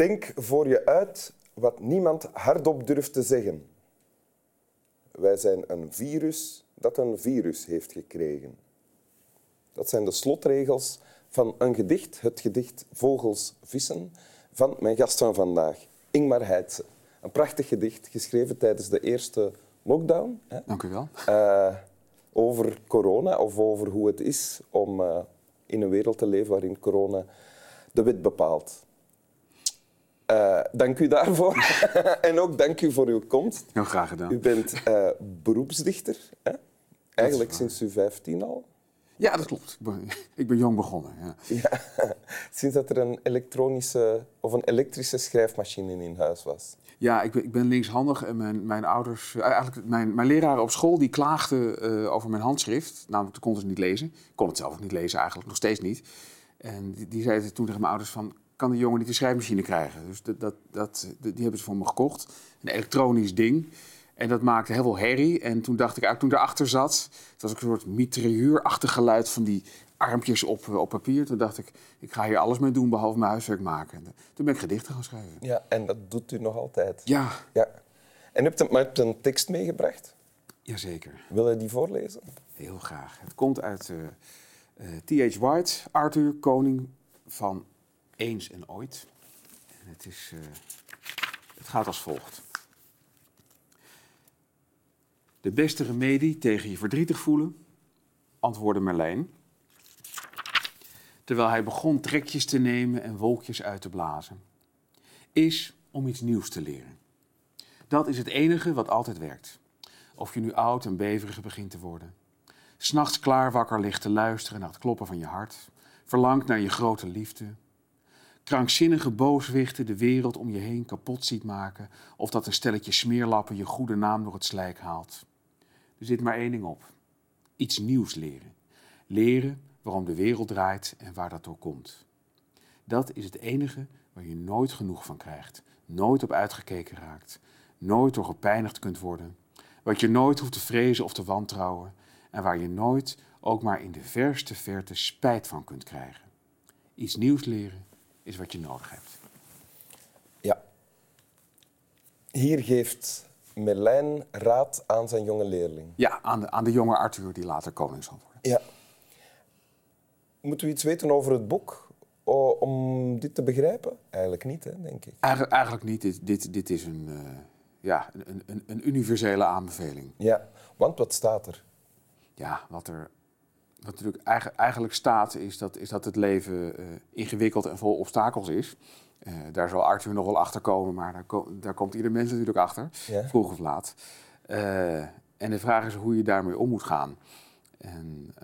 Denk voor je uit wat niemand hardop durft te zeggen. Wij zijn een virus dat een virus heeft gekregen. Dat zijn de slotregels van een gedicht, het gedicht Vogels, Vissen, van mijn gast van vandaag, Ingmar Heidse. Een prachtig gedicht, geschreven tijdens de eerste lockdown. Hè? Dank u wel. Uh, over corona of over hoe het is om uh, in een wereld te leven waarin corona de wet bepaalt. Uh, dank u daarvoor. en ook dank u voor uw komst. Heel graag gedaan. U bent beroepsdichter, hè? eigenlijk sinds u 15 al. Ja, dat klopt. Ik ben, ik ben jong begonnen. Ja. ja. Sinds dat er een elektronische of een elektrische schrijfmachine in huis was. Ja, ik ben, ik ben linkshandig en mijn, mijn ouders, eh, eigenlijk mijn, mijn leraren op school, die klaagden uh, over mijn handschrift. Namelijk, toen konden ze niet lezen. Ik kon het zelf ook niet lezen, eigenlijk nog steeds niet. En die, die zeiden toen tegen mijn ouders van, kan die jongen niet een schrijfmachine krijgen? Dus dat, dat, dat, die hebben ze voor me gekocht. Een elektronisch ding. En dat maakte heel veel herrie. En toen dacht ik, toen erachter zat, het was een soort mitrailleurachtig geluid van die armpjes op, op papier. Toen dacht ik, ik ga hier alles mee doen behalve mijn huiswerk maken. toen ben ik gedichten gaan schrijven. Ja, en dat doet u nog altijd. Ja. ja. En u hebt, een, maar hebt een tekst meegebracht? Jazeker. Wil je die voorlezen? Heel graag. Het komt uit uh, uh, T.H. White, Arthur, koning van Eens en Ooit. En het, is, uh, het gaat als volgt. De beste remedie tegen je verdrietig voelen, antwoordde Merlijn. Terwijl hij begon trekjes te nemen en wolkjes uit te blazen, is om iets nieuws te leren. Dat is het enige wat altijd werkt. Of je nu oud en beverig begint te worden. S'nachts klaar wakker ligt te luisteren naar het kloppen van je hart. Verlangt naar je grote liefde. Krankzinnige booswichten de wereld om je heen kapot ziet maken. Of dat een stelletje smeerlappen je goede naam door het slijk haalt. Er zit maar één ding op. Iets nieuws leren. Leren waarom de wereld draait en waar dat door komt. Dat is het enige waar je nooit genoeg van krijgt, nooit op uitgekeken raakt, nooit door gepijnigd kunt worden, wat je nooit hoeft te vrezen of te wantrouwen en waar je nooit ook maar in de verste verte spijt van kunt krijgen. Iets nieuws leren is wat je nodig hebt. Ja. Hier geeft Merlijn raad aan zijn jonge leerling. Ja, aan de, aan de jonge Arthur die later koning zal worden. Ja. Moeten we iets weten over het boek om dit te begrijpen? Eigenlijk niet, hè, denk ik. Eigenlijk, eigenlijk niet. Dit, dit, dit is een, uh, ja, een, een, een, universele aanbeveling. Ja, want wat staat er? Ja, wat er wat natuurlijk eigenlijk staat is dat, is dat het leven uh, ingewikkeld en vol obstakels is. Uh, daar zal Arthur nog wel achter komen, maar daar, ko daar komt ieder mens natuurlijk achter, ja. vroeg of laat. Uh, en de vraag is hoe je daarmee om moet gaan. En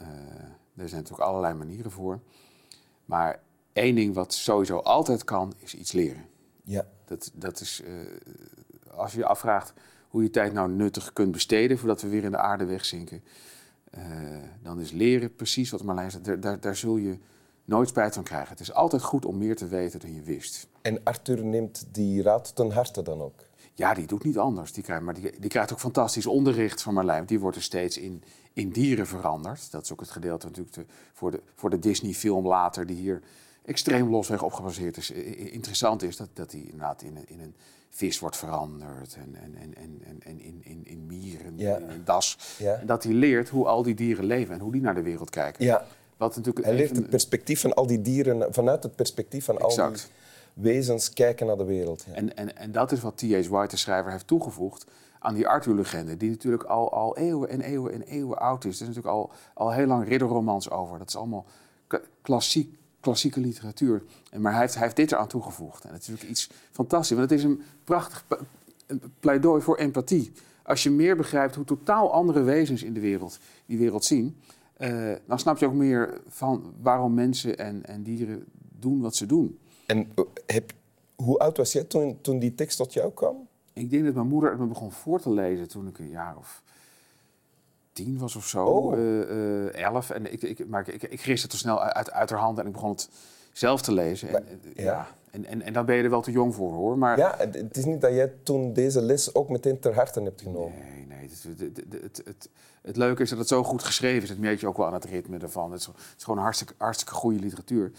er zijn natuurlijk allerlei manieren voor. Maar één ding wat sowieso altijd kan, is iets leren. Ja. Dat, dat is, als je je afvraagt hoe je tijd nou nuttig kunt besteden voordat we weer in de aarde wegzinken, dan is leren precies wat Marlijn. Daar, daar, daar zul je nooit spijt van krijgen. Het is altijd goed om meer te weten dan je wist. En Arthur neemt die raad ten harte dan ook? Ja, die doet niet anders. Die krijgt, maar die, die krijgt ook fantastisch onderricht van Marlijn. Die wordt er steeds in, in dieren veranderd. Dat is ook het gedeelte natuurlijk voor de, voor de Disney-film later, die hier extreem losweg op gebaseerd is. Interessant is dat, dat hij inderdaad in een, in een vis wordt veranderd en, en, en, en, en in, in, in mieren, ja. in een das. Ja. En dat hij leert hoe al die dieren leven en hoe die naar de wereld kijken. Ja. Wat natuurlijk Hij leert het perspectief van al die dieren, vanuit het perspectief van al die wezens kijken naar de wereld. Ja. En, en, en dat is wat T.H. White, de schrijver, heeft toegevoegd aan die Arthur-legende, die natuurlijk al, al eeuwen en eeuwen en eeuwen oud is. Er is natuurlijk al, al heel lang ridderromans over. Dat is allemaal klassiek, klassieke literatuur. Maar hij heeft, hij heeft dit eraan toegevoegd. En dat is natuurlijk iets fantastisch, want het is een prachtig pleidooi voor empathie. Als je meer begrijpt hoe totaal andere wezens in de wereld die wereld zien, uh, dan snap je ook meer van waarom mensen en, en dieren doen wat ze doen. En eh, heb, hoe oud was jij toen, toen die tekst tot jou kwam? Ik denk dat mijn moeder het me begon voor te lezen toen ik een jaar of tien was of zo, oh. uh, elf. En ik, ik, maar ik, ik griste het te snel uit, uit haar hand en ik begon het zelf te lezen. En, ja. ja. En, en, en, dan ben je er wel te jong voor, hoor. Maar... Ja, het is niet dat jij toen deze les ook meteen ter harte hebt genomen. Nee, nee. Het, het, het, het, leuke is dat het zo goed geschreven is. Het merk je ook wel aan het ritme ervan. Het is, het is gewoon hartstikke, hartstikke goede literatuur.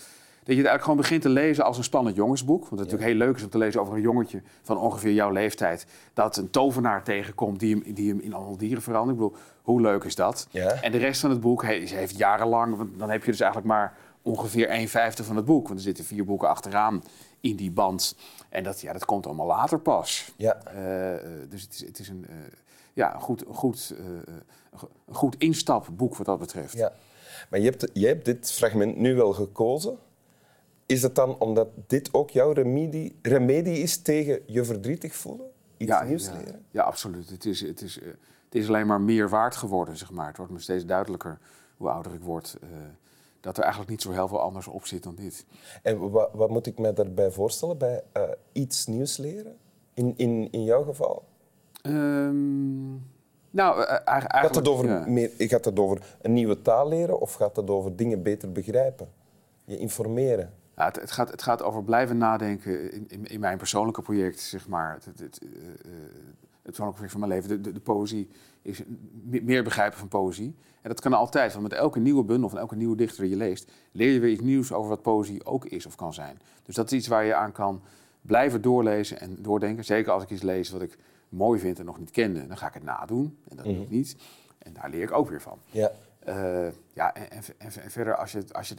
Dat je het eigenlijk gewoon begint te lezen als een spannend jongensboek. Want het natuurlijk heel leuk is om te lezen over een jongetje van ongeveer jouw leeftijd. Dat een tovenaar tegenkomt die hem, die hem in allemaal dieren verandert. Ik bedoel, hoe leuk is dat? Ja. En de rest van het boek he- heeft jarenlang, want dan heb je dus eigenlijk maar ongeveer 1 vijfde van het boek. Want er zitten vier boeken achteraan in die band. En dat, ja, dat komt allemaal later pas. Ja. Eh, dus het is, het is een, eh, ja, een goed, een goed, eh, een go- een goed instapboek wat dat betreft. Ja. Maar je hebt, jij hebt dit fragment nu wel gekozen. Is het dan omdat dit ook jouw remedie, remedie is tegen je verdrietig voelen? Iets nieuws ja, leren? Ja, absoluut. Het is, het, is, eh, het is alleen maar meer waard geworden, zeg maar. Het wordt me steeds duidelijker, hoe ouder ik word, eh, dat er eigenlijk niet zo heel veel anders op zit dan dit. En wat, wat moet ik me daarbij voorstellen bij eh, iets nieuws leren? In, in, in jouw geval? Ehm, nou, eigenlijk... Gaat het, over ja. meer, gaat het over een nieuwe taal leren of gaat het over dingen beter begrijpen? Je informeren? Ja, het, het, gaat, het gaat over blijven nadenken in, in, in mijn persoonlijke project, zeg maar. Het, het, het, eh, eh, het persoonlijke project van mijn leven. De, de, de poëzie is me- meer begrijpen van poëzie. En dat kan altijd, want met elke nieuwe bundel van elke nieuwe dichter die je leest, leer je weer iets nieuws over wat poëzie ook is of kan zijn. Dus dat is iets waar je aan kan blijven doorlezen en doordenken. Zeker als ik iets lees wat ik mooi vind en nog niet kende, dan ga ik het nadoen. En dat doe ik niet. En daar leer ik ook weer van. Ja. Eh, ja, en, en, en, verder, als je, als, je,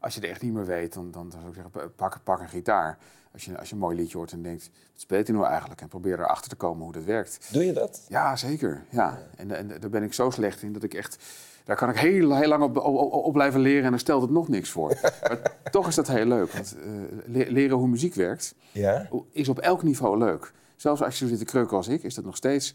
als je het echt niet meer weet, dan, dan, dan zou ik zeggen, pak, pak een gitaar. Als je, als je een mooi liedje hoort en denkt, wat speelt hij nou eigenlijk? En probeer erachter te komen hoe dat werkt. Doe je dat? Ja, zeker. Ja. En, en daar ben ik zo slecht in dat ik echt... Daar kan ik heel, heel lang op, op, blijven leren en dan stelt het nog niks voor. maar toch is dat heel leuk. Want eh, le- leren hoe muziek werkt Ja. is op elk niveau leuk. Zelfs als je zo zit te kreuken als ik, is dat nog steeds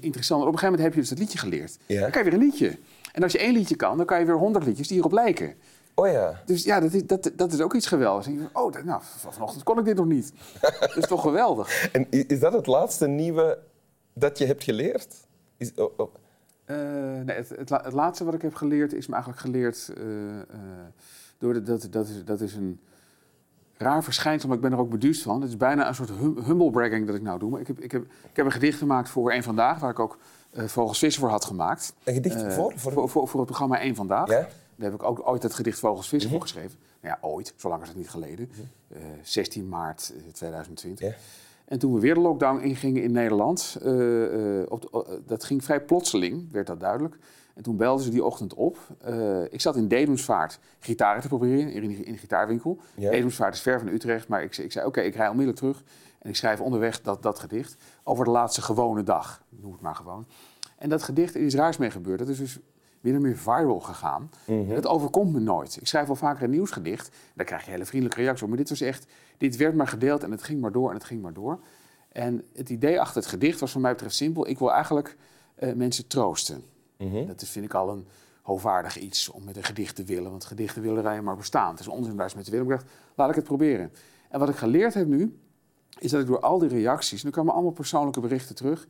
interessant. Op een gegeven moment heb je dus dat liedje geleerd. Ja. Dan kan je weer een liedje. En als je één liedje kan, dan kan je weer honderd liedjes die erop lijken. Oh ja. Dus ja, dat is, dat, dat is ook iets geweldigs. En je denkt, oh, dat- nou, van- vanochtend kon ik dit nog niet. dat is toch geweldig. En is dat het laatste nieuwe dat je hebt geleerd? Is, oh, oh. Eh, nee, het, het, la- het laatste wat ik heb geleerd is me eigenlijk geleerd eh, eh, door de, dat, dat, is, dat is een raar verschijnsel, maar ik ben er ook beduusd van. Het is bijna een soort hum, humble bragging dat ik nou doe. Maar ik heb, ik heb, ik heb een gedicht gemaakt voor Eén Vandaag, waar ik ook Vogels Vissen voor had gemaakt. Een gedicht voor? voor... voor, voor, voor het programma Eén Vandaag. Ja? Daar heb ik ook ooit het gedicht Vogels Vissen Mhm. voor geschreven. Nou ja, ooit, zo lang is het niet geleden. Eh, 16 maart eh, 2020. Ja. En toen we weer de lockdown ingingen in Nederland, eh, eh, op de- eh, dat ging vrij plotseling, werd dat duidelijk. En toen belden ze die ochtend op. Eh, ik zat in Dedemsvaart gitaren te proberen, in, in een gitaarwinkel. Ja. Dedemsvaart is ver van Utrecht, maar ik, zei- ik zei, oké, ik rij onmiddellijk terug. En ik schrijf onderweg dat, dat gedicht over de laatste gewone dag. Noem het maar gewoon. En dat gedicht er is raars mee gebeurd. Dat is dus meer en meer viral gegaan. Mhm. En dat overkomt me nooit. Ik schrijf wel vaker een nieuwsgedicht. En dan krijg je hele vriendelijke reacties op. Maar dit was echt, dit werd maar gedeeld en het ging maar door en het ging maar door. En het idee achter het gedicht was van mij betreft simpel. Ik wil eigenlijk eh, mensen troosten. Mhm. Dat is, vind ik al een hoogwaardig iets om met een gedicht te willen. Want gedichten willen alleen maar bestaan. Het is onzin daar eens mee te willen. Maar ik dacht, laat ik het proberen. En wat ik geleerd heb nu, is dat ik door al die reacties... Nu kwamen allemaal persoonlijke berichten terug...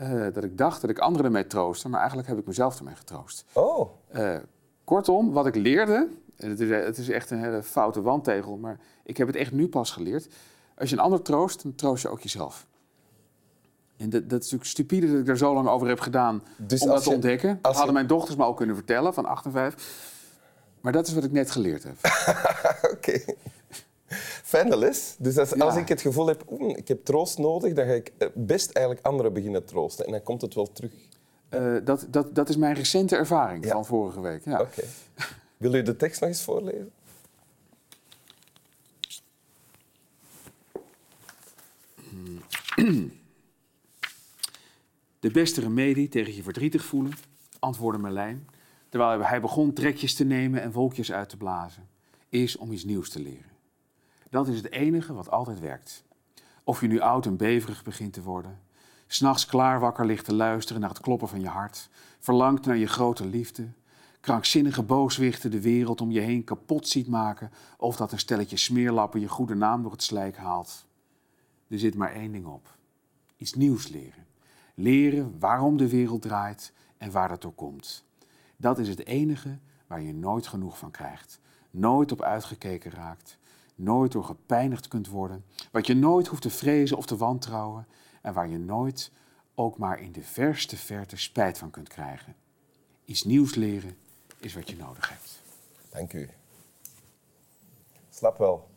eh, dat ik dacht dat ik anderen ermee troostte. Maar eigenlijk heb ik mezelf ermee getroost. Oh, Eh, kortom, wat ik leerde, en het is, het is echt een hele foute wandtegel, maar ik heb het echt nu pas geleerd. Als je een ander troost, dan troost je ook jezelf. En dat, dat is natuurlijk stupide dat ik daar zo lang over heb gedaan Dus om dat te je- ontdekken. Dat je- hadden mijn dochters me ook kunnen vertellen, van 8 en 5. Maar dat is wat ik net geleerd heb. oké. Fijne les. Dus als, Ja. als ik het gevoel heb, oeh, ik heb troost nodig, dan ga ik eh, best eigenlijk anderen beginnen troosten. En dan komt het wel terug. Eh, dat, dat, dat is mijn recente ervaring Ja. van vorige week. Ja. Wil u de tekst nog eens voorlezen? De beste remedie tegen je verdrietig voelen, antwoordde Merlijn, terwijl hij begon trekjes te nemen en wolkjes uit te blazen, is om iets nieuws te leren. Dat is het enige wat altijd werkt. Of je nu oud en beverig begint te worden, s'nachts klaar wakker ligt te luisteren naar het kloppen van je hart, verlangt naar je grote liefde, krankzinnige booswichten de wereld om je heen kapot ziet maken, of dat een stelletje smeerlappen je goede naam door het slijk haalt. Er zit maar één ding op: iets nieuws leren. Leren waarom de wereld draait en waar dat door komt. Dat is het enige waar je nooit genoeg van krijgt. Nooit op uitgekeken raakt. Nooit door gepijnigd kunt worden. Wat je nooit hoeft te vrezen of te wantrouwen. En waar je nooit ook maar in de verste verte spijt van kunt krijgen. Iets nieuws leren is wat je nodig hebt. Dank u. Slap wel.